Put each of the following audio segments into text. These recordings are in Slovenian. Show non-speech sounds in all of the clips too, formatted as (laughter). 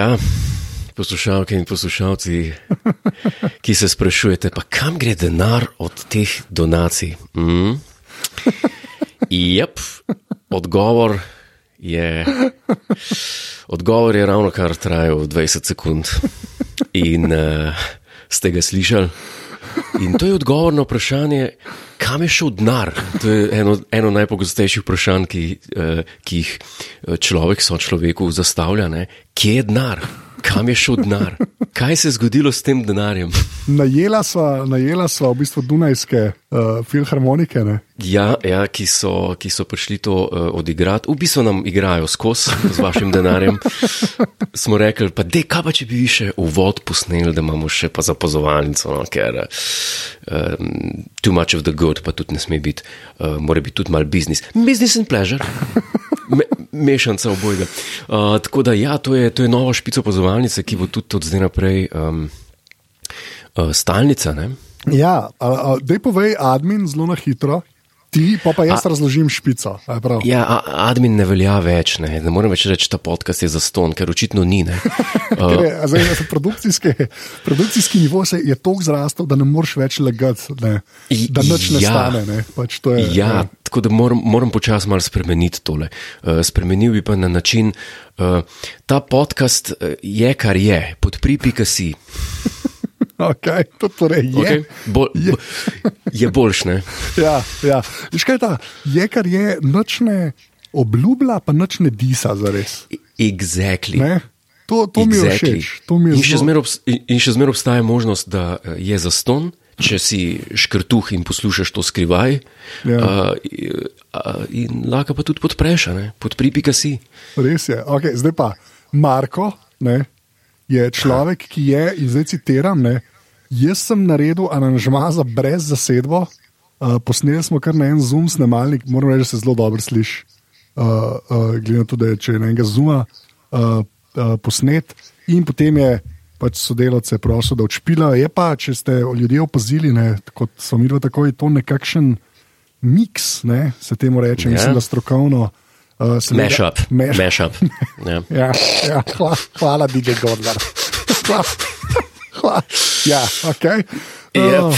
Ja, poslušalke in poslušalci, (laughs) ki se sprašujete, pa kam gre denar od teh donacij? Mm? Jep, odgovor je. Odgovor je ravno kar trajal 20 sekund in uh, ste ga slišali. In to je odgovor na vprašanje, kam je šel denar. To je eno, eno najpogostejših vprašanj, ki, uh, ki jih človek so človeku zastavlja. Ne? Kje je denar? Kam je šel denar? Kaj se je zgodilo s tem denarjem? Najela sva, najela sva v bistvu Dunajske uh, filharmonike. Ne? Ja, ja ki, so, ki so prišli to uh, odigrati, v bistvu nam igrajo skozi z vašim denarjem. Smo rekli, pa dej, kaj pa če bi vi še uvod posneli, da imamo še pa zapozovalnico, no, ker um, too much of the good, pa tudi ne sme biti, uh, mora biti tudi mal business. Business and pleasure. Me, mešanca obojega. Uh, tako da, ja, to je, to je nova špica opazovalnice, ki bo tudi od zdaj naprej um, uh, stalnica. Ne? Ja, da je povej, admin, zelo na hitro. Ti pa, pa jaz a, razložim špico. Ja, a, admin ne velja več. Ne, ne morem več reči, da ta podcast je za ston, ker očitno ni. uh, (laughs) zdaj, produkcijski, produkcijski nivo se je tako zrastel, da ne moreš več legati, da noč ne ja, stane. Ne. Pač je, ja, ne. tako da moram, moram počasi malo spremeniti tole. Uh, spremenil bi pa na način, uh, ta podcast je, kar je, podpri pika si. Okay, to torej je. Okay. Bol, (laughs) je. je boljš, ne? ja, ja. Viš kaj ta? Je, kar je, nočne obljublja, pa nočne disa za res. Exactly. To, to mi je všeč. In še zmeraj obstaja možnost, da eh, je za ston. Če si škrtuh in poslušaš to skrivaj, ja. uh, in lahko pa tudi podpreš, podpri, pika si. Res je. Okay, zdaj pa Marko, ne, je človek, ki je, in zdaj citiram, ne, Jaz sem naredil aranžma za brez zasedbo, uh, posneli smo kar na en zoom snemalnik, moram reči, da se zelo dobro sliši. Uh, uh, Glede na to, da je če enega zuma uh, uh, posnet, in potem je pač sodelavce prosil, da odšpila. Je pa, če ste ljudje opazili, ne, kot so mi tako, je to nekakšen miks, ne, se temu reče, yeah. mislim, da strokovno. Uh, Mashup. Mashup. yeah. (laughs) ja, ja, hvala, hvala DJ Gordler. (laughs) ja, okay. yep. oh,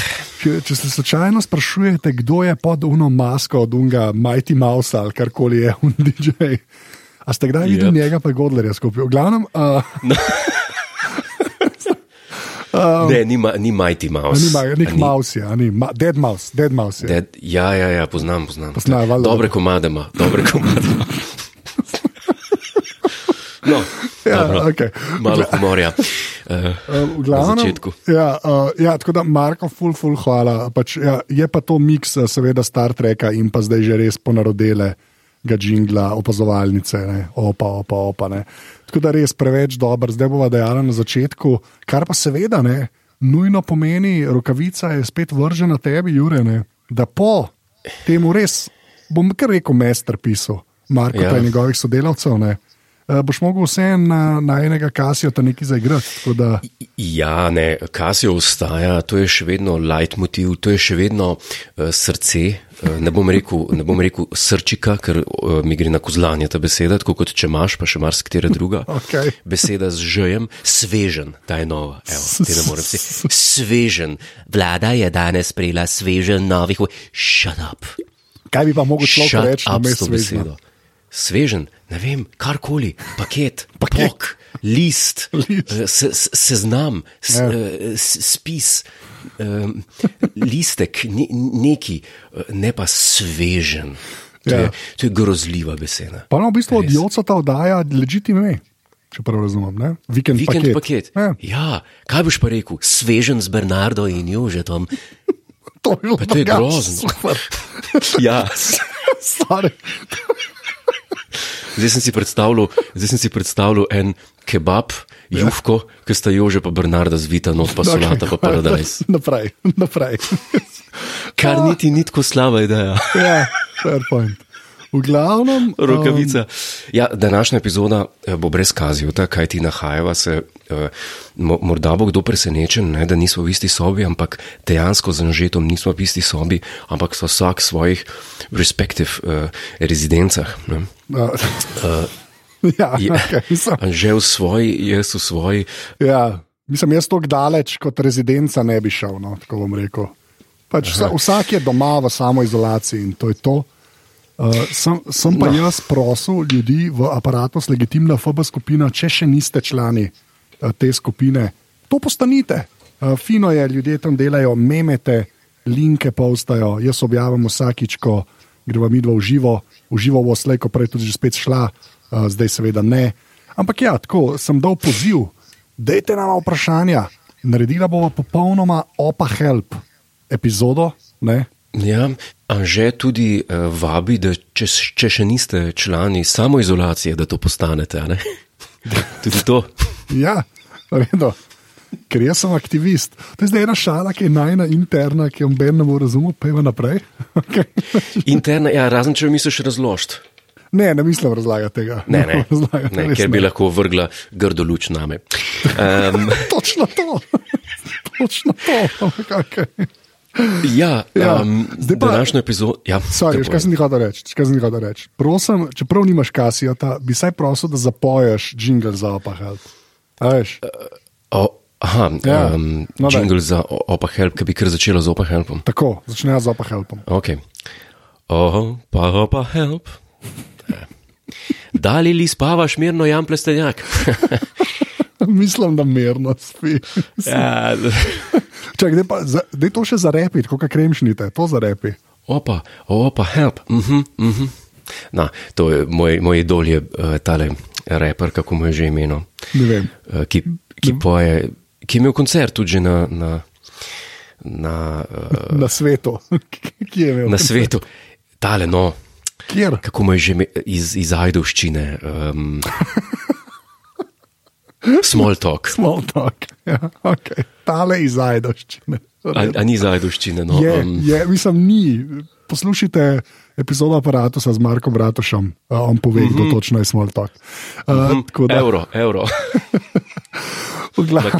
če se slučajno sprašujete, kdo je pod uno masko od unga Mighty Mouse ali karkoli je un DJ, a ste kdaj videli yep. njega, pa je Godler skupaj. V glavnem. Uh, no. (laughs) Um, ne, ni, ni Mighty Mouse. Ni nek mouse, ja, ni ma, Dead Mouse. Dead mouse dead, ja, ja, ja, poznam, poznam. poznam dobre komade ima, dobre komade ima. (laughs) No, ja, okay. Malo humorja. Uh, v glavnem. Ja, uh, ja, tako da, Marko, ful, ful, hvala. Pač, ja, je pa to miks, seveda, Star Treka in pa zdaj že res ponarodele ga džingla, opazovalnice, ne, opa, opa, opa. Ne. Tako da res preveč dober, zdaj bova dejala na začetku, kar pa seveda ne, nujno pomeni, rokavica je spet vržena tebi, Jure, ne, da po temu res, bom kar rekel, mester pisal, Marko ja. in njegovih sodelavcev. Ne, boš mogel vse na, na enega kasijo ta nekaj zaigrati. Da... Ja, ne, kasijo ostaja, to je še vedno leitmotiv, to je še vedno uh, srce. Uh, ne, bom rekel, ne bom rekel srčika, ker uh, mi gre na kozlanje ta beseda, tako kot če imaš, pa še marsikatera druga. (laughs) okay. Beseda z žejem, svežen, ta je nova. Evo, te ne morem si. Svežen. Vlada je danes sprejela svežen novih. Shut up. Kaj bi pa mogel človek reči na mestu besede? Svežen, ne vem, karkoli, paket, (laughs) pok, (laughs) list, eh, se, seznam, se, ja. Eh, spis, um, listek, ne, neki, ne pa svežen. To, ja. je, to je grozljiva beseda. Pa na v bistvu od Joca ta oddaja ležiti me. Če prav razumem, ne? vikend, vikend paket. paket. Ja. ja, kaj boš pa rekel, svežen z Bernardo in Jožetom. to, (laughs) to je grozno. ja, stari. Zdaj sem si predstavljal, sem si predstavljal en kebab, ja. jufko, ki sta jo že pa Bernarda zvita, not pa solata, pa paradajz. Naprej, naprej. Kar niti ni tako slaba ideja. ja, fair point. V glavnem. Rokavica. Um, ja, današnja epizoda eh, bo brez kazijota, kaj ti nahajava se. Uh, morda bo kdo presenečen, ne, da nismo v isti sobi, ampak dejansko z Anžetom nismo v isti sobi, ampak so vsak v svojih respektiv uh, rezidencah. Uh, (laughs) Ja, Je- okay, Anže v svoji, jaz v svoji. ja, mislim, jaz tako daleč kot rezidenca ne bi šel. No, tako bom rekel. Pač vsa, vsak je doma v samoizolaciji in to je to. Uh, sem, sem pa no. jaz prosil ljudi v aparatu, legitimna FB skupina, če še niste člani te skupine, to postanite. Uh, fino je, ljudje tam delajo, memete, linke postajo, jaz objavim vsakič, ko greva mi dva v živo, v živo bo slej, ko prej tudi že spet šla, uh, zdaj seveda ne. Ampak ja, tako sem dal poziv, dajte nam vprašanja, naredila bova popolnoma opa help epizodo. Ne? Ja, Anže tudi uh, vabi, da če, če še niste člani samoizolacije, da to postanete. (laughs) tudi to. Ja, vedno. Ker jaz sem aktivist. To je zdaj ena šala, ki je najna interna, ki jo noben ne bo razumel, pojma naprej. (laughs) Okay. Interna, ja, razen če jo misliš razložiti. Ne, ne mislim razlagati tega. Ne, ne, (laughs) razlagati, ne res ker bi ne. lahko vrgla grdo luč name. Um, (laughs) Točno to. Točno to. Okay. ja, Ja, um, zdaj pa- današnjo epizodo. Ja, Sorry, kaj sem ti hotel reči? Reči? Prosim, čeprav nimaš kasijota, bi saj prosil, da zapoješ jingle za opahal. Veš? o, aha, Ja, um, no, daj. jingle za o- Opa Help, ki bi kar začela z Opa Helpom. Tako, začnejo z opahalpom. Ok. Opa, Opa Help. Dali li spavaš mirno, jam plestenjak? (laughs) Mislim, da mirno spi. ja, (laughs) Čak, daj, pa, za, daj to še zarepiti, kot kremšnite, to zarepi. opa, opa, help. Uh -huh, uh -huh. Na, to je moj, moj idol, je uh, tale reper, kako mu je že vem. uh, ki, ki poje, ki je imel koncert tudi na, na, na, uh, Na svetu, (laughs) ki je imel. na svetu. Tale, no, Kjer? kako mu je že ime- iz, iz Ajdovščine. Um, (laughs) small talk. Small talk. (laughs) Ja, okay. Tale iz Ajdoščine. A, a ni iz Ajdovščine, no. Je, um, je, mislim, ni. Poslušajte epizodo aparata s Markom Bratošem, uh, on pove, kdo točno je small talk. Uh, tako da, Euro, evro, (laughs) v glavi.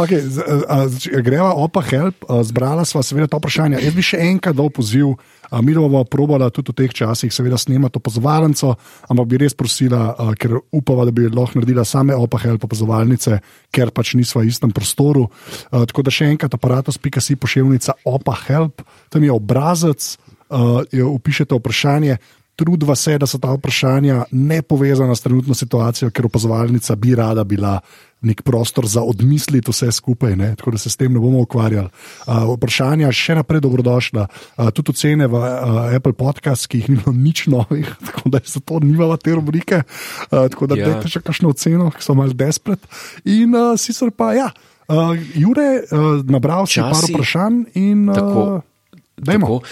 Okay, z, a, z, greva opa help, a, zbrala sva seveda to vprašanje. Jaz bi še enkrat dal poziv, a, mi bomo probala tudi v teh časih seveda snemati opazovalnico, ampak bi res prosila, a, ker upava, da bi lahko naredila same opa help opazovalnice, ker pač nisva v istem prostoru. A, tako da še enkrat aparatus.si pošiljnica opa help, tam je obrazec, a, je, upišete vprašanje. Trudva se, da so ta vprašanja ne povezana s trenutno situacijo, ker opazovalnica bi rada bila nek prostor za odmisliti vse skupaj, ne? tako da se s tem ne bomo ukvarjali. Uh, vprašanja še naprej dobrodošla, uh, tudi ocene v uh, Apple Podcast, ki jih ni bilo nič novih, (laughs) tako da zato nimamo te rubrike. Uh, tako da Ja. dajte še kakšno oceno, ki so malo despret. In uh, sicer pa ja, uh, Jure, uh, nabral si par Časi- vprašanj in Tako, uh, dajmo. Tako,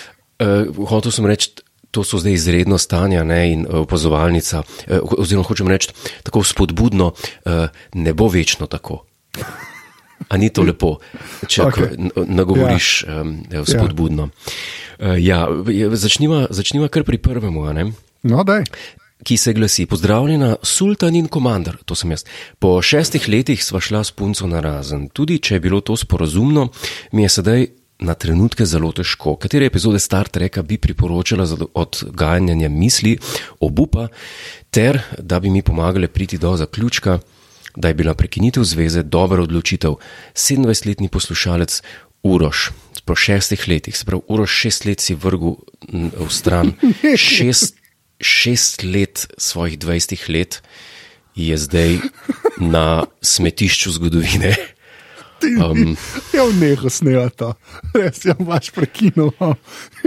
uh, hotel sem reči, to so zdaj izredno stanja ne, in uh, opazovalnica, uh, oziroma hočem reči, tako spodbudno, uh, ne bo večno tako. A ni to lepo, če okay. nagovoriš ja. um, spodbudno. Uh, ja, začniva, začniva kar pri ne? No, daj. ki se glasi: Pozdravljena, sultan in komandar, to sem jaz. Po šestih letih sva šla s punco na razen. Tudi če je bilo to sporazumno, mi je sedaj na trenutke zelo težko. Katere epizode Star Treka bi priporočala za odganjanje misli, obupa, ter da bi mi pomagale priti do zaključka, da je bila prekinitev zveze dobra odločitev. 27-letni poslušalec Uroš. Po šestih letih, se pravi, Uroš šest let si vrgel v stran, (laughs) šest šest let svojih 20 let je zdaj na smetišču zgodovine. Um, ja, neho snemata, res je, imaš prekinil,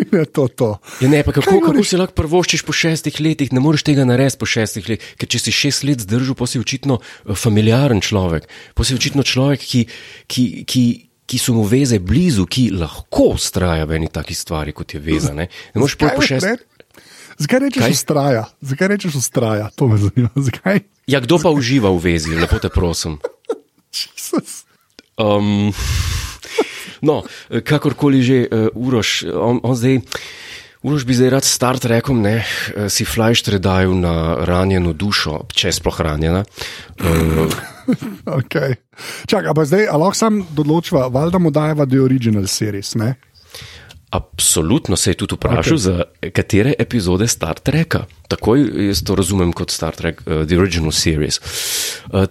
in je to to. Ja, ne, pa kako, kako si lahko prvoščiš po šestih letih, ne moreš tega narediti po šestih letih, ker če si šest let zdržal, pa si očitno eh, familiaren človek, pa si očitno človek, ki, ki, ki, ki so mu veze blizu, ki lahko ustraja v eni taki stvari, kot je veza. Ne, ne moreš pol po šestih. re- Zakaj rečeš Kaj? ustraja? Zakaj rečeš ustraja? To me zanima. (laughs) Zakaj? Ja, kdo pa uživa v vezi, lepo te prosim. (laughs) Jesus. Um, no, kakorkoli že, uh, Uroš, on, on zdaj. Uroš bi zdaj rad star rekom, ne, eh, si flajštre dajal na ranjeno dušo, če sploh ranjena. (laughs) Uh, Okay. Čak, a pa zdaj, a lahko sam določiva, valjda mu dajeva The Original Series, ne? Absolutno se je tudi vprašal, okay. za katere epizode Star Treka. Takoj jaz to razumem kot Star Trek, uh, The Original Series. Uh,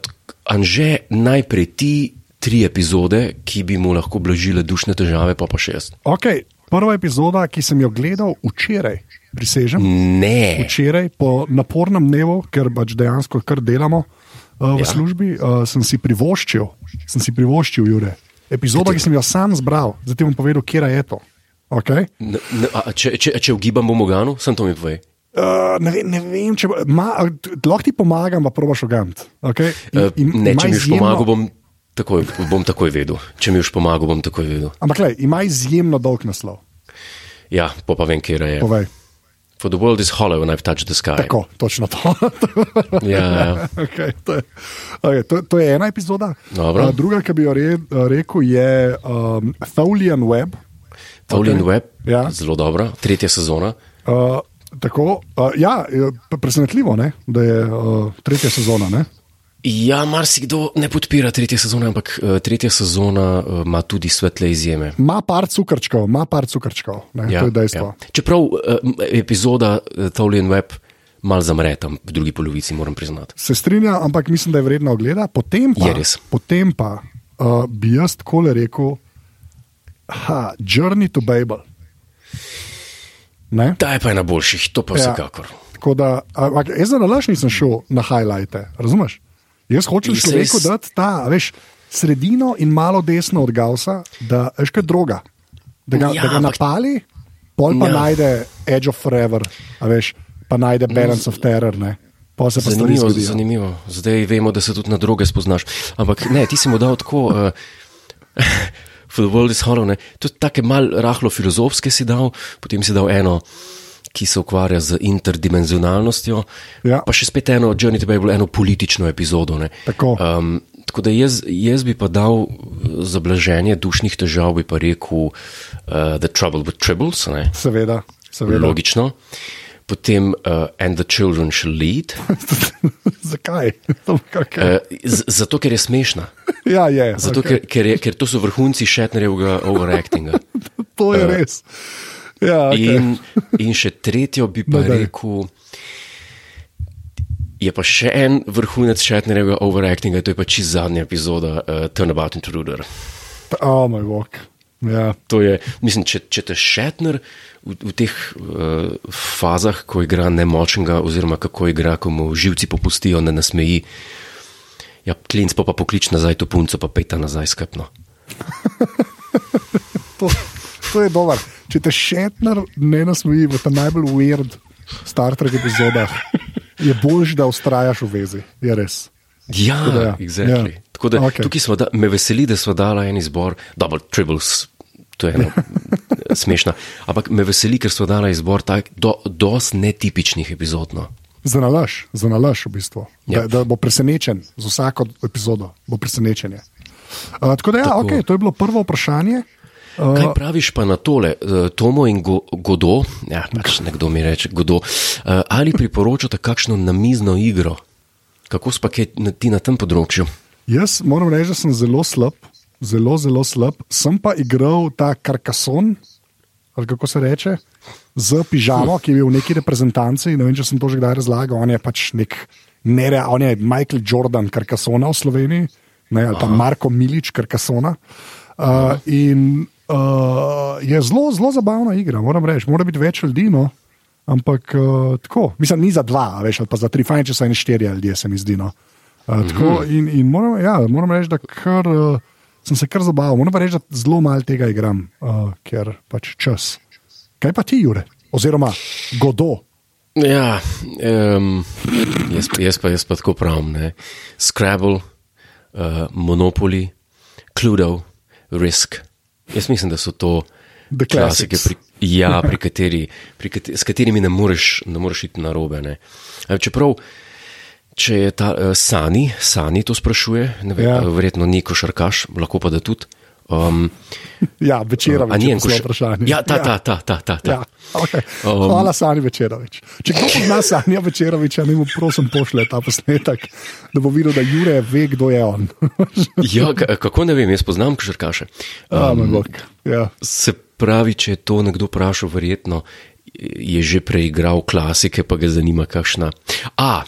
Anže, najprej ti tri epizode, ki bi mu lahko blažile dušne težave, pa pa šest. Okay. Prva epizoda, ki sem jo gledal včeraj, prisežem. Ne. Včeraj, po napornem dnevu, ker pač dejansko kar delamo uh, v Ja. službi, uh, sem si privoščil, sem si privoščil, Jure. Epizoda, ki sem jo sam zbral, zdaj bom povedal, kje je to. Okay? N n a, če, če, če ugibam v Moganu, sem to mi povej. Uh, ne, ve, ne vem, če ma, lahko ti pomagam, pa probaš ogant. Okay? Uh, ne, če mi už pomagal, bom takoj, bom takoj vedel. Če mi už pomagal, bom takoj vedel. Ampak, lej, ima izjemno dolg naslov. Ja, pa pa vem, kje je. Povej. For the world is hollow and I've touched the sky. Tako, točno to. (laughs) Ja, ja. okay, to, je, okay, to, to je ena epizoda. Dobro. Uh, druga, ki bi jo re, rekel, je um, Thaulian Web. Taulian Ok. Web, Ja. zelo dobra, tretja sezona. Uh, tako, uh, ja, presenetljivo, ne, da je uh, tretja sezona. Ne? Ja, marsikdo ne podpira tretje sezone, ampak uh, tretja sezona uh, ima tudi svetle izjeme. Ma par cukrčkov, ima par cukrčkov, ne, ja, to je dejstvo. Ja. Čeprav uh, epizoda Taulian Web mal zamre tam v drugi polovici, moram priznati. Se strinjam, ampak mislim, da je vredno ogleda. Potem pa, potem pa uh, bi jaz tako rekel, ha, Journey to Babel. Ne? Ta je pa ena boljših, to pa Ja. vsekakor. Tako da, ampak jaz za nalaž nisem šel na highlighte, razumeš? Jaz hočem človeku s- dati ta, veš, sredino in malo desno od Gausa, da veš kaj droga. Da ga, Ja, ja, da ga ampak- napali, pol pa Ja. ja. najde Edge of Forever, veš, pa najde Balance of Terror, ne. Zanimivo, zgodijo. zanimivo. Zdaj vemo, da se tudi na droge spoznaš. Ampak ne, ti si mu dal tako. Uh, (laughs) For the world is hollow. Ne. Tudi tako mal rahlo filozofske si dal, potem si dal eno, ki se ukvarja z interdimenzionalnostjo, Ja. pa še spet eno, Journey to Babel, eno politično epizodo. Ne. Tako. Um, tako da jaz, jaz bi pa dal eh, za blaženje dušnih težav, bi pa rekel uh, The Trouble with Tribbles. Ne. Seveda, seveda. Logično. Potem uh, And the Children Shall Lead. (laughs) Zakaj? (laughs) Uh, zato, ker je smešna. (laughs) ja, je. Zato, okay. ker, ker, je, ker to so vrhunci Šetnerjevega overactinga. To je res. Ja, okay. In, in še tretjo bi pa No, daj. rekel. Je pa še en vrhunec Šetnerjevega overactinga, to je pa čist zadnja epizoda uh, Turnabout Intruder. Oh, moj bog. Ja. To je, mislim, če, če te Šetner v, v teh uh, fazah, ko igra nemočnega, oziroma kako igra, ko mu živci popustijo, ne nasmeji. Ja, klinc pa, pa poklič nazaj to punco, pa pejta nazaj skrbno. (laughs) To, to je dobro. Če te Šetner ne nasmeji v tem najbolj weird Star Trek epizodah, je boljš, da ustrajaš v vezi. Je res. Ja, da ja. exactly. Ja. Tako da Okej. tukaj smo, da, me veseli, da smo dali en izbor, Double Tribbles, to je eno (laughs) smešno. Ampak me veseli, ker smo dali izbor tak, do, dost netipičnih epizod. No. Za nalaž, za nalaž v bistvu. Ja. Da, da bo presenečen z vsako epizodo, bo presenečenje. Uh, tako da, ja, Tako. okay, to je bilo prvo vprašanje. Kaj praviš pa na tole, eh, Tomo in Go, Godo, ja, pač nekdo mi reče, Godo, eh, ali priporočate kakšno namizno igro? Kako spaketi ti na tem področju? Jaz moram reči, da sem zelo slab, zelo, zelo slab. Sem pa igral ta karkason, ali kako se reče, z pižamo, ki je bil v neki reprezentanci. Ne vem, če sem to že kdaj razlagal. On je pač nek nerealen, on je Michael Jordan, karkasona v Sloveniji, ne, ali pa Marko Milič, karkasona. Uh, in uh, je zelo, zelo zabavna igra, moram reči. Mora biti več ljudi. No. Ampak uh, tako, mislim, ni za dva, a veš, ali pa za tri, fajn, če so eni štirje ljudje, se mi zdi. No. Uh, tako, in in moram, ja, moram reči, da kar, uh, sem se kar zabaval. Moram reči, da zelo malo tega igram, uh, ker pač čas. Kaj pa ti, Jure? Oziroma, godo. Ja, um, jaz, jaz, pa, jaz pa tako pravim. Ne. Scrabble, uh, Monopoly, Cluedo, Risk. Jaz mislim, da so to klasike, pri, ja, (laughs) pri kateri, pri kateri, s katerimi ne moreš, ne moreš iti na robe. Ne. Eh, Čeprav, če je ta uh, Sani, Sani to sprašuje, ne vem, Ja. ja. verjetno ni košarkaš, lahko pa da tudi. Um, Ja, večerovič, A ni je koš- vprašanje. Ja, ta, ta, ta, ta, ta, ta. Ja, okay. Um, Hvala, Sani Večerovič. Če kdo pozna Sanja Večeroviča, ne mu prosim pošlje ta posnetek, da bo videl, da Jure ve, kdo je on. (laughs) Ja, ka- kako ne vem, jaz poznam košarkaše. A, moj bog, ja. Se pravi, če je to nekdo vprašal, verjetno je že preigral klasike, pa ga zanima kakšna. A,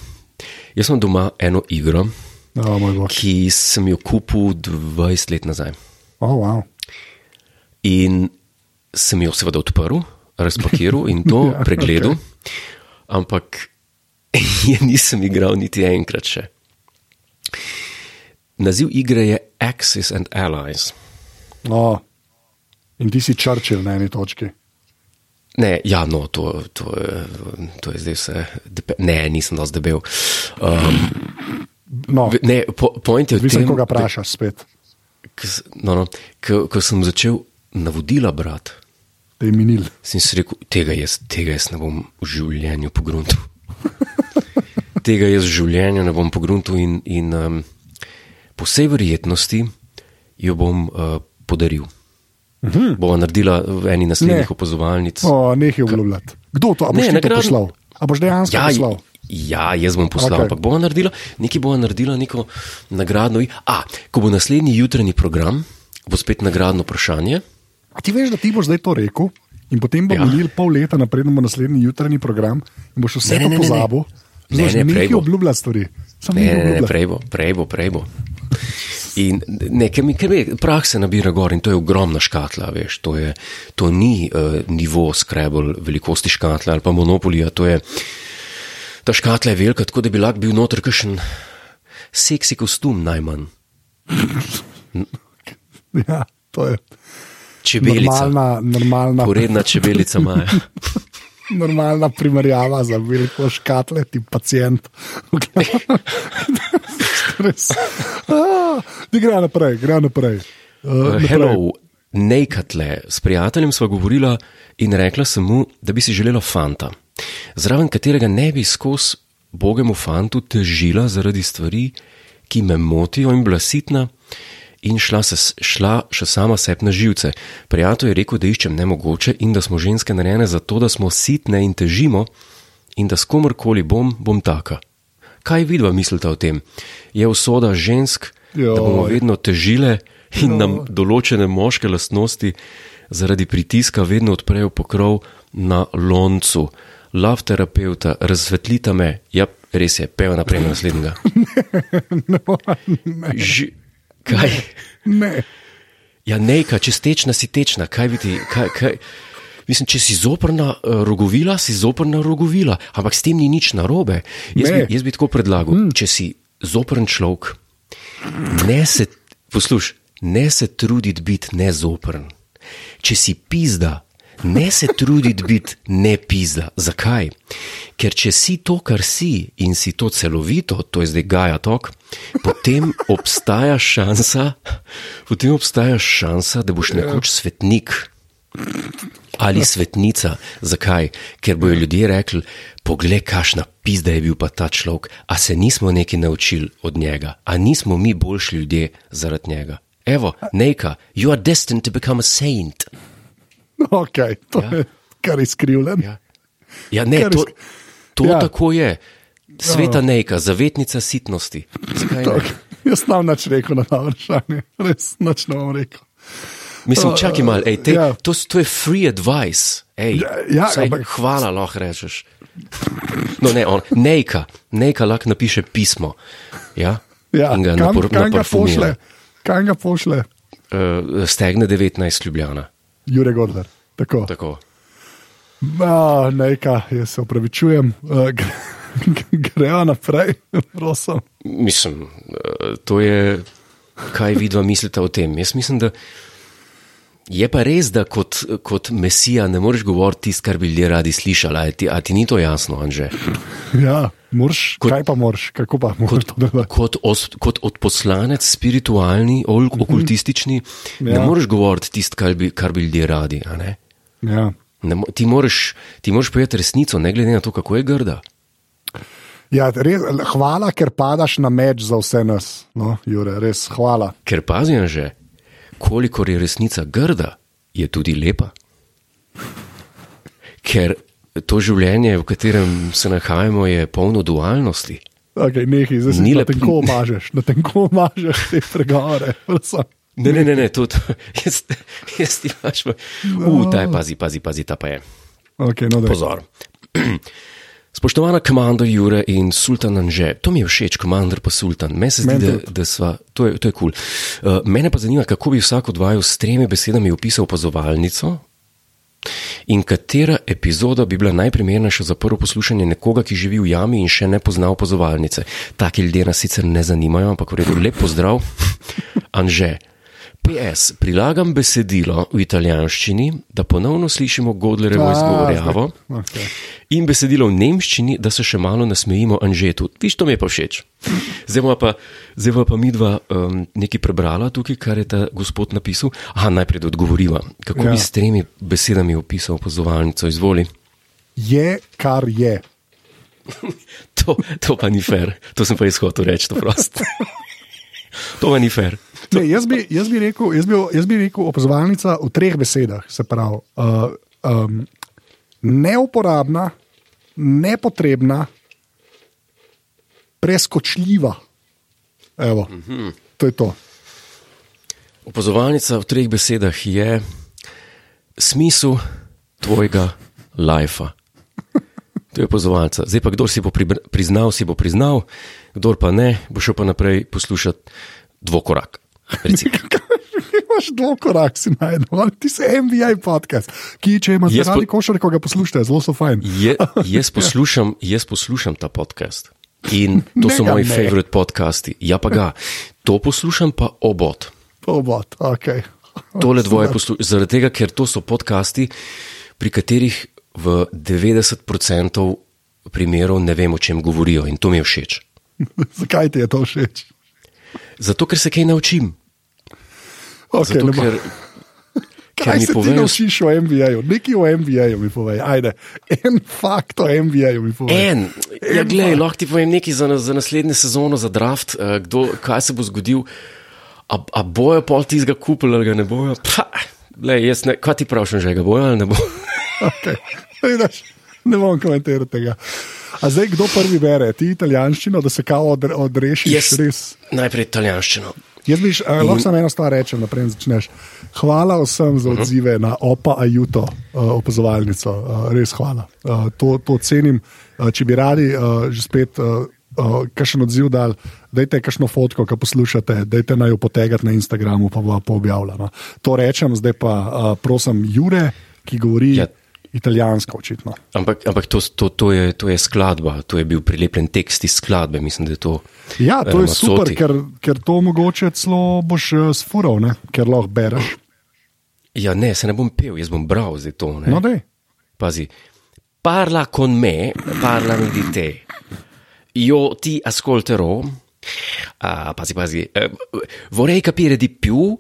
jaz sem doma eno igro, Oh, ki sem jo kupil 20 let nazaj. Oh, wow. In sem jo seveda odprl, razpakiral in to (laughs) Ja, pregledal, ampak (laughs) je nisem igral niti enkrat še. Naziv igre je Axis and Allies. Oh. In ti si Churchill na eni točki. Ne, ja, no, to, to, to je zdaj vse. Ne, nisem dosti debel. Um, No, ne, po, point je v Mislim, tem, koga vprašaš spet, no, no, ko, ko sem začel navodila brati, da je minil. sem si rekel, tega jaz, tega jaz ne bom v življenju pogruntil. (laughs) tega jaz v življenju ne bom pogruntil in, in um, po vsej verjetnosti jo bom uh, podaril. Uh -huh. Bova naredila v eni naslednjih Ne. opazovalnic. Oh, Nehaj obljubljati. Kdo to? A boš Ne, ti to nagraden- poslal? A boš dejansko Ja, poslal? Ja, jaz bom poslal, okay. ampak bova naredila, nekaj bova naredila, neko nagradno. A, ko bo naslednji jutranji program, bo spet nagradno vprašanje. A ti veš, da ti boš zdaj to rekel in potem bo Ja. minil pol leta, naprej bo naslednji jutranji program in boš vse Ne, ne, to ne, ne, ne. pozabil. Ne, ne, bo. obljubljati stvari. Samo Ne, ne, ne, prej bo, prej bo, prej bo. In nekaj mi, ker me prakse nabira gor in to je ogromna škatla, veš, to, je, to ni uh, nivo Scrabble velikosti škatle ali pa monopolija, to je, ta škatla je velika, tako da bi lahko bil noter kakšen seksi kostum najmanj, (laughs) Ja, to je čebelica, normalna, normalna, poredna (laughs) čebelica Maja. (laughs) normalna primerjava za veliko škatle, ti pacijent. Res. Ah, gre naprej, gre naprej. Uh, naprej. Hello, nekatle, s prijateljem sva govorila in rekla sem mu, da bi si želela fanta, zraven katerega ne bi skozi bogemu fantu težila zaradi stvari, ki me motijo in bila sitna. In šla, se, šla še sama sebi na živce. Prijatelj je rekel, da iščem nemogoče in da smo ženske narejene zato, da smo sitne in težimo, in da s komorkoli bom, bom taka. Kaj vidva mislite o tem? Je usoda žensk, da bomo Joj. vedno težile in nam določene moške lastnosti zaradi pritiska vedno odprejo pokrov na loncu. Lav terapeuta, razsvetlita me. Ja, res je, pev naprej na naslednjega. (laughs) Ž kaj? Ne. Ja, nejka, če si tečna, si tečna. Kaj ti, kaj, kaj? Mislim, če si zoprna uh, rogovila, si zoprna rogovila, ampak s tem ni nič narobe. Jaz, Ne. bi, jaz bi tako predlagal, mm. če si zoprn človek, ne se, posluš, ne se truditi biti nezoprn. Če si pizda, ne se truditi biti ne pizda. Zakaj? Ker če si to, kar si in si to celovito, to je zdaj Gaja tok, potem obstaja šansa, potem obstaja šansa, da boš nekoč svetnik. Ali svetnica. Zakaj? Ker bojo ljudje rekli: Poglej, kakšna pizda je bil pa ta človek, a se nismo nekaj naučili od njega, a nismo mi boljši ljudje zaradi njega. Evo, neka, you are destined to become a saint. Okay, to ja. je kar izkrivljen. Ja, ja ne, to, to Ja. tako je. Sveta nejka, zavetnica sitnosti. Zakaj ne? Jaz nam nič rekel na to vprašanje, res nič ne bom rekel. Mislim, čakaj malo, ej, te, Ja. to, to je free advice. Ej, Ja, ja, vsaj ampak- hvala lahko rečeš. No, ne, on, nejka, nejka lahko napiše pismo. Ja? Ja, In ga kam, napor, kam ga pošle? Kam ga pošle? Uh, stegne 19 ljubljana. Jure Gordar. Tako. Tako. A, Nejka, jaz se upravičujem. Uh, Grejo (laughs) naprej, (laughs) prosim. Mislim, eh, to je, kaj vidva mislite o tem. Jaz mislim, da je pa res, da kot, kot mesija ne moreš govoriti tisto, kar bi ljudje radi slišali. A ti, a ti ni to jasno, Anže? Ja, morš, Kot- kaj pa moraš, kako pa moraš to delati? Kot, os, kot odposlanec, spiritualni, ol, okultistični, ja. Ne moreš govoriti tisto, kar bi, kar bi ljudje radi. Ne? Ja. Ne, ti moraš, ti moraš povedati resnico, ne glede na to, kako je grda. Ja, res, hvala, ker padaš na meč za vse nas. No, Jure, res hvala. Ker pazijo že, kolikor je resnica grda, je tudi lepa. Ker to življenje, v katerem se nahajamo, je polno dualnosti. Okay, nehaj, zdaj si lep- tenko mažeš, na tenko mažeš te pregovore. (laughs) Ne, ne, ne, ne to, to jaz, jaz ti pač. Uf, ta je, pazi, pazi, pazi, ta pa je. Okay, no, daj. Pozor. (clears throat) Spoštovana komandor Jure in sultan Anže, to mi je všeč, komandor pa sultan. Meni se zdi, da, da sva, to je, to je. Cool. Uh, mene pa zanima, kako bi vsak od vaju s tremi besedami opisal opazovalnico in katera epizoda bi bila najprimernejša za prvo poslušanje nekoga, ki živi v jami in še ne pozna opazovalnice. Taki ljudje nas sicer ne zanimajo, ampak v redu, lep pozdrav, Anže. PS, prilagam besedilo v italijanščini, da ponovno slišimo Godlerevo A, izgovorjavo. Okej. In besedilo v nemščini, da se še malo nasmejimo Anžetu. Viš, to mi je pa všeč. Zdaj pa, zdaj pa midva um, nekaj prebrala tukaj, kar je ta gospod napisal. Aha, najprej odgovoriva. Kako Ja. bi s tremi besedami opisal opazovalnico? Izvoli. Je, kar je. (laughs) To, to pa ni fair, to sem pa jaz hotel reči, to prost. (laughs) To pa ni fair. Ne, jaz, bi, jaz, bi rekel, jaz, bi, jaz bi rekel opazovalnica v treh besedah. Se pravi, uh, um, neuporabna, nepotrebna, preskočljiva. Evo, mm -hmm. To je to. Opazovalnica v treh besedah je smisel tvojega lajfa. To je opazovalnica. Zdaj pa, kdo si bo priznal, si bo priznal, kdo pa ne, bo šel pa naprej poslušati dvokorak. (laughs) Imaš dvokorak, si najdel, ti si MBA podcast, ki če imaš po- radi košarko, ga poslušate, zelo so fajn. Je, (laughs) jaz, poslušam, jaz poslušam ta podcast in to Ne so moji ne. favorit podcasti. Ja, pa ga. To poslušam pa obot. Obot, okay. Tole dvoje poslušam. Zaradi tega, ker to so podcasti, pri katerih v 90% primerov ne vem, o čem govorijo in to mi je všeč. (laughs) Zakaj ti je to všeč? Zato, ker se kaj naučim. Okay, Zato, (laughs) ker, Kaj ker se ti poveš, naučiš o MBA-ju? Nekaj o MBA-ju mi povej. Ajde, (laughs) en fakt o MBA-ju mi povej. En, ja, En glej, fakt. lahko ti povem nekaj za, za naslednjo sezono, za draft, eh, kdo, kaj se bo zgodil. A, a bojo pol tistega kupili ali ga ne bojo? Pa, glej, jaz ne, kaj ti praviš, že ga bojo ali ne bojo? (laughs) Okay. Ne bom komentiral tega. A zdaj, kdo prvi bere? Ti italijanščino, da se kao odre, odrešiš Jaz, res. najprej italijanščino. Jaz bi, uh, lahko samo eno stvar rečem, naprej začneš. Hvala vsem za odzive na Opa Ajuto uh, opazovalnico, uh, res hvala. Uh, to, to cenim. Uh, če bi radi uh, že spet uh, uh, kakšen odziv dal, dajte kakšno fotko, ki poslušate, dajte naj jo potegati na Instagramu, pa bo pa objavljeno. To rečem, zdaj pa uh, prosim Jure, ki govori ja. Ja. italijansko očitno. Ampak, ampak to, to, to, je, to je skladba, to je bil prilepljen tekst iz skladbe. Mislim, da je to. Ja, to je Ramazzoti. super, ker, ker to mogoče celo boš uh, sfural, ne? ker lahko bereš. Ja, ne, se ne bom pel, jaz bom bral zdaj to. Ne? No, dej. Pazi, parla con me, parlami di te. Io ti ascolterò. Ah, pasi, pasi. eh, vorrei capire di più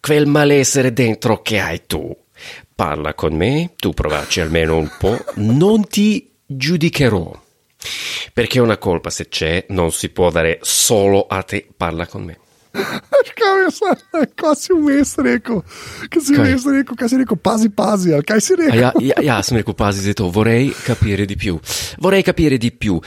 quel malessere dentro che hai tu. Parla con me, tu provaci almeno un po', non ti giudicherò. Perché una colpa se c'è non si può dare solo a te, parla con me. Zdaj, kaj si vmes rekel? Kaj si Kaj? vmes rekel, kaj si rekel, pazi, pazi, ali kaj si rekel? ja, ja, ja, sem rekel, pazi zdaj to, vorrei capire di più. Vorrei capire di più.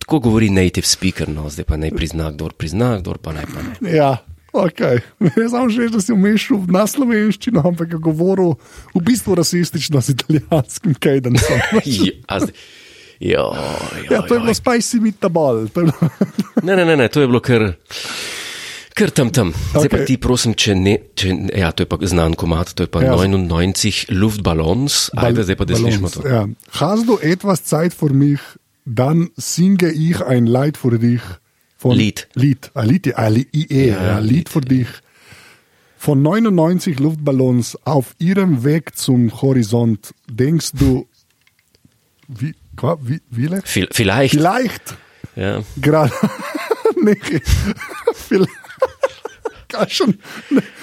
Tako govori native speaker, no, zdaj pa naj prizna, kdo prizna, kdo pa naj pa ne. Ja, ok. (laughs) Ne samo že, da si vmešal na slovenščino, ampak je govoril v bistvu rasistično z italijanskim kajdencem. (laughs) Ja, Jo, jo, Ja, to je bilo spicy je bilo- (laughs) Ne, ne, ne, ne, to je bilo kar. Kar tam tam. Zdaj okay. pa ti prosim, če ne, če, ja, to je pa znan komat, to je pa Ja. ja. 99 Luftballons, ajde zdaj pa da slišimo to. Ja. Hast du etwas Zeit für mich, dann singe ich ein Lied für dich. Von Lied. Lied. Ein Lied, ein Lied, ja, Ja, ja, Lied Lied, für dich. Von 99 Luftballons auf ihrem Weg zum Horizont denkst du, wie, wie, wie Vielleicht. Vielleicht Ja. gerade (laughs) nicht. Vielleicht. Kaj schon,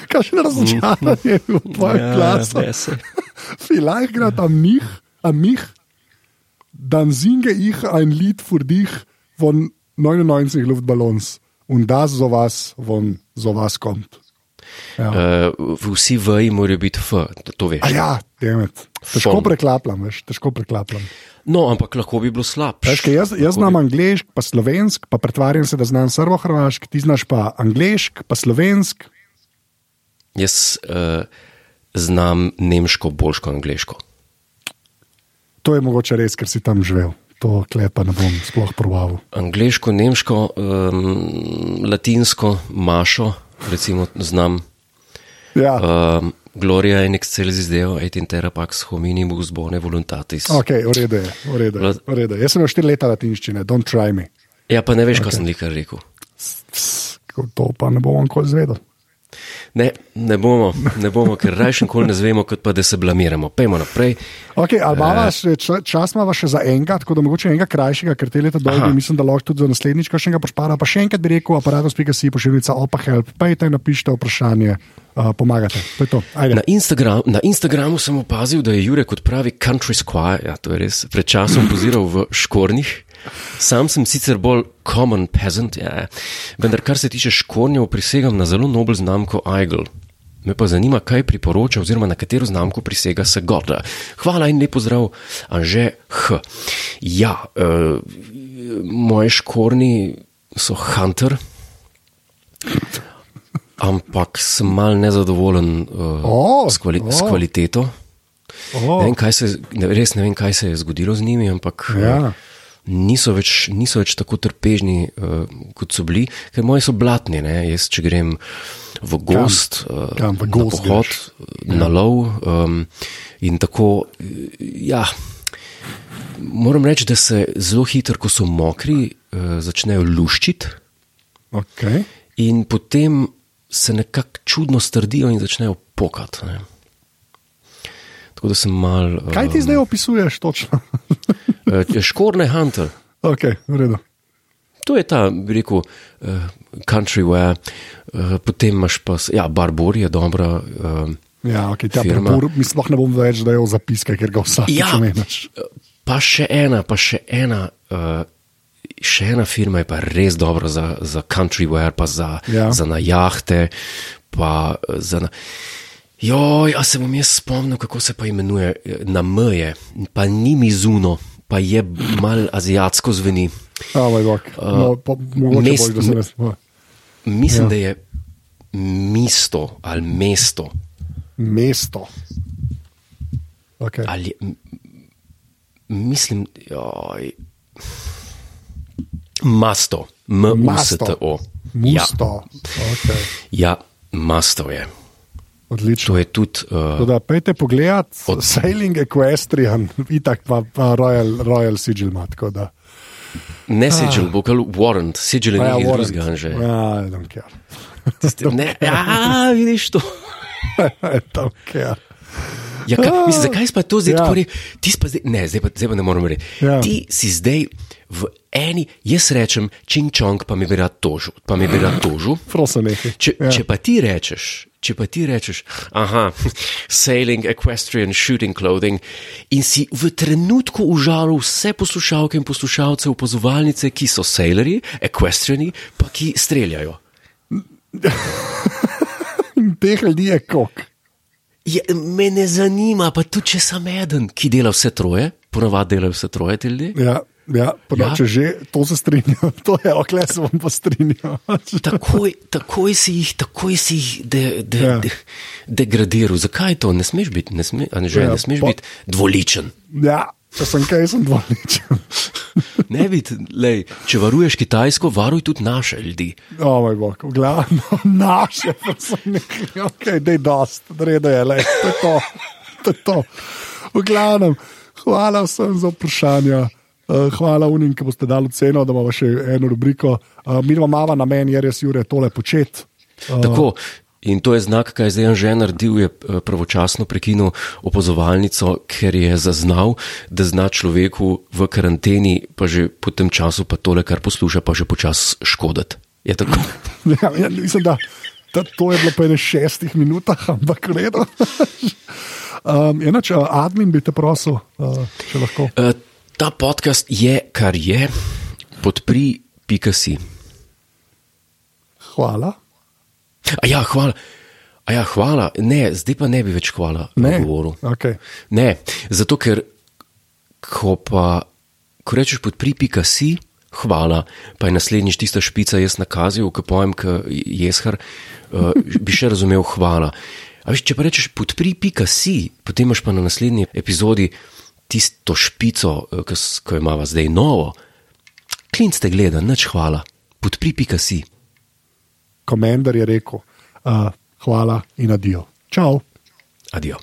kaj schon razočaranje v tvojem Ja, glasu. besser. Vielleicht gerade an mich, an mich, dann singe ich ein Lied für dich von 99 Luftballons. Und das sowas, von sowas kommt. Ja. Uh, vsi veji morajo biti F, to, to veš. A ja, demet. Težko preklapljam, veš, težko preklapljam. No, ampak lahko bi bilo slabše. Veš, jaz, jaz znam angliški, pa slovenski, pa pretvarjam se, da znam srbo-hrvaški, ti znaš pa angliški, pa slovenski. Jaz uh, znam nemško, boljšo angliško. To je mogoče res, ker si tam živel. To klepa ne bom sploh proval. Angliško, nemško, um, latinsko, mašo, recimo, znam. Ja. Um, Gloria in excelsis deo et intera pax hominibus bone voluntatis. Ok, v redu je. v redu je, v redu je. Jaz sem imel štiri leta latinščine, don't try me. Ja, pa ne veš, kaj sem likar rekel. To pa ne bom nikoli zvedel. Ne, ne bomo, ne bomo ker rajš nikoli ne zvemo, kot pa da se blamiramo. Pejmo naprej. Okay, še ča- čas, imamo še za enega, tako da mogoče enega krajšega, ker te leta dolgo, mislim, da lahko tudi za naslednjič kakšnega pošpara. Pa še enkrat bi rekel, aparatus.si pošiljka opa help, pejte in napišite vprašanje, uh, pomagate. To je to. Ajde. Na, Instagram, na Instagramu sem opazil, da je Jurek kot pravi country squire, ja, to je res, pred časom poziral v škornjih. Sam sem sicer bolj common peasant, ja, vendar kar se tiče škornjev, prisegam na zelo nobel znamko Eagle. Me pa zanima, kaj priporoča, oziroma na katero znamko prisega se Gorda. Hvala in lepo zdrav, Anže H. Ja, uh, moji škorni so Hunter, ampak sem mal nezadovoljen uh, O, s, kvali o. s kvaliteto. Oh, Ne vem, se, ne, res ne vem, kaj se je zgodilo z njimi, ampak Ja. ja. Niso, več, niso več tako trpežni, uh, kot so bili, ker moji so blatni. Ne? Jaz, če grem v gost, uh, Kam? V na gozd pohod, greš? na lov um, in tako. eh, Ja, moram reči, da se zelo hitro, ko so mokri, uh, začnejo luščiti. okay. In potem se nekako čudno strdijo in začnejo pokati. Tako da sem mal. Kaj ti zdaj opisuješ točno? Uh, škorne Hunter. okay, v redu. To je ta, bi rekel, uh, country wear, uh, potem imaš pa, ja, Barbor je dobra. Uh, Ja, okay, ta Firma. prepor, mislim, ne bom več dajal zapiske, ker ga vsak ja, omenjaš. pa še ena, pa še ena. Uh, Še ena firma je pa res dobra za, za country wear, pa za, Ja. za na jahte. Pa eh, za na... Joj, a se bom jaz spomnil, kako se pa imenuje, eh, na meje, pa ni mizuno, pa je mal azijatsko zveni. Oh. No, pa, mest- boš, da spomnim. Mislim, Ja. ja. da je mesto ali mesto. Mesto. Okay. Ali, mislim, joj, masto, M-U-S-T-O. Ja, Musto. Okay. ja, masto je. Odlično. To je tudi. Uh, Da, pejte pogledat, Od- Sailing Equestrian, (laughs) itak pa, pa Royal, Royal Sigil ima. ne sigil, bo kar warrant, sigil je Ah, ja, nekaj drugega že. Ja, I don't care. Ne, ja, vidiš to. (laughs) Don't care. Ja, kaj, mislim, zakaj pa to zdaj Ja. tako rekel? Ti pa zdaj, ne, zdaj pa, zdaj pa ne morem reči. Ja. Ti si zdaj v eni, jaz rečem, čing čong, pa mi bi rad tožil, pa mi bi rad tožil. Prosim, nekaj. Če, ja. če pa ti rečeš, če pa ti rečeš, aha, sailing, equestrian, shooting clothing, in si v trenutku užalil vse poslušalke in poslušalce opazovalnice, ki so sailori, equestriani, pa ki streljajo. In (laughs) teh ljudi je kok. Je, me ne zanima, pa tudi če sem eden, ki dela vse troje, ponavadi delajo vse troje ti ljudje. Ja, ja, ja. Če že to se strinjam, (laughs) to je okle se bom pa strinjal. (laughs) Takoj, takoj si jih, takoj si jih de, de, Ja. de, degradiral. Zakaj to? Ne smeš biti, ne, sme, ne, že, Ja, ne smeš pa- biti dvoličen. Ja, če sem kaj, sem dvoličen. (laughs) Ne biti, lej, če varuješ Kitajsko, varuj tudi naše ljudi. O moj bog, v glavnem naše, pa so nekaj, ok, dej dost, reda je, lej, to je to. to, je to. V glavnem, hvala vsem za vprašanja. Uh, hvala unim, ki boste dali ceno, da imamo še eno rubriko. Uh, mi imamo na meni, je res, Jure, tole počet. Uh, Tako. In to je znak, kaj zdaj že naredil, je eh, pravočasno prekinil opazovalnico, ker je zaznal, da zna človeku v karanteni, pa že po tem času, pa tole, kar posluša, pa že počas škoditi. Je tako? (laughs) ja, ja, mislim, da ta, to je bilo po enih šestih minutah, ampak redo. (laughs) um, enač, uh, admin bi te prosil, uh, če lahko. Eh, Ta podcast je, kar je, podpri, pika si. Hvala. A ja, hvala. A ja, hvala. Ne, zdaj pa ne bi več hvala Ne, govoril. okay. Ne, zato ker, ko pa, ko rečeš podpri, pika si, hvala, pa je naslednjič tista špica, jaz nakazil, ko pojem, k jeshar, uh, bi še razumel hvala. A veš, če pa rečeš podpri, pika si, potem imaš pa na naslednji epizodi tisto špico, eh, ki jo imamo zdaj novo. Klinc te gleda, nič hvala, podpri, pika si. Komendar je rekel, uh, hvala in adijo. Čau. Adijo.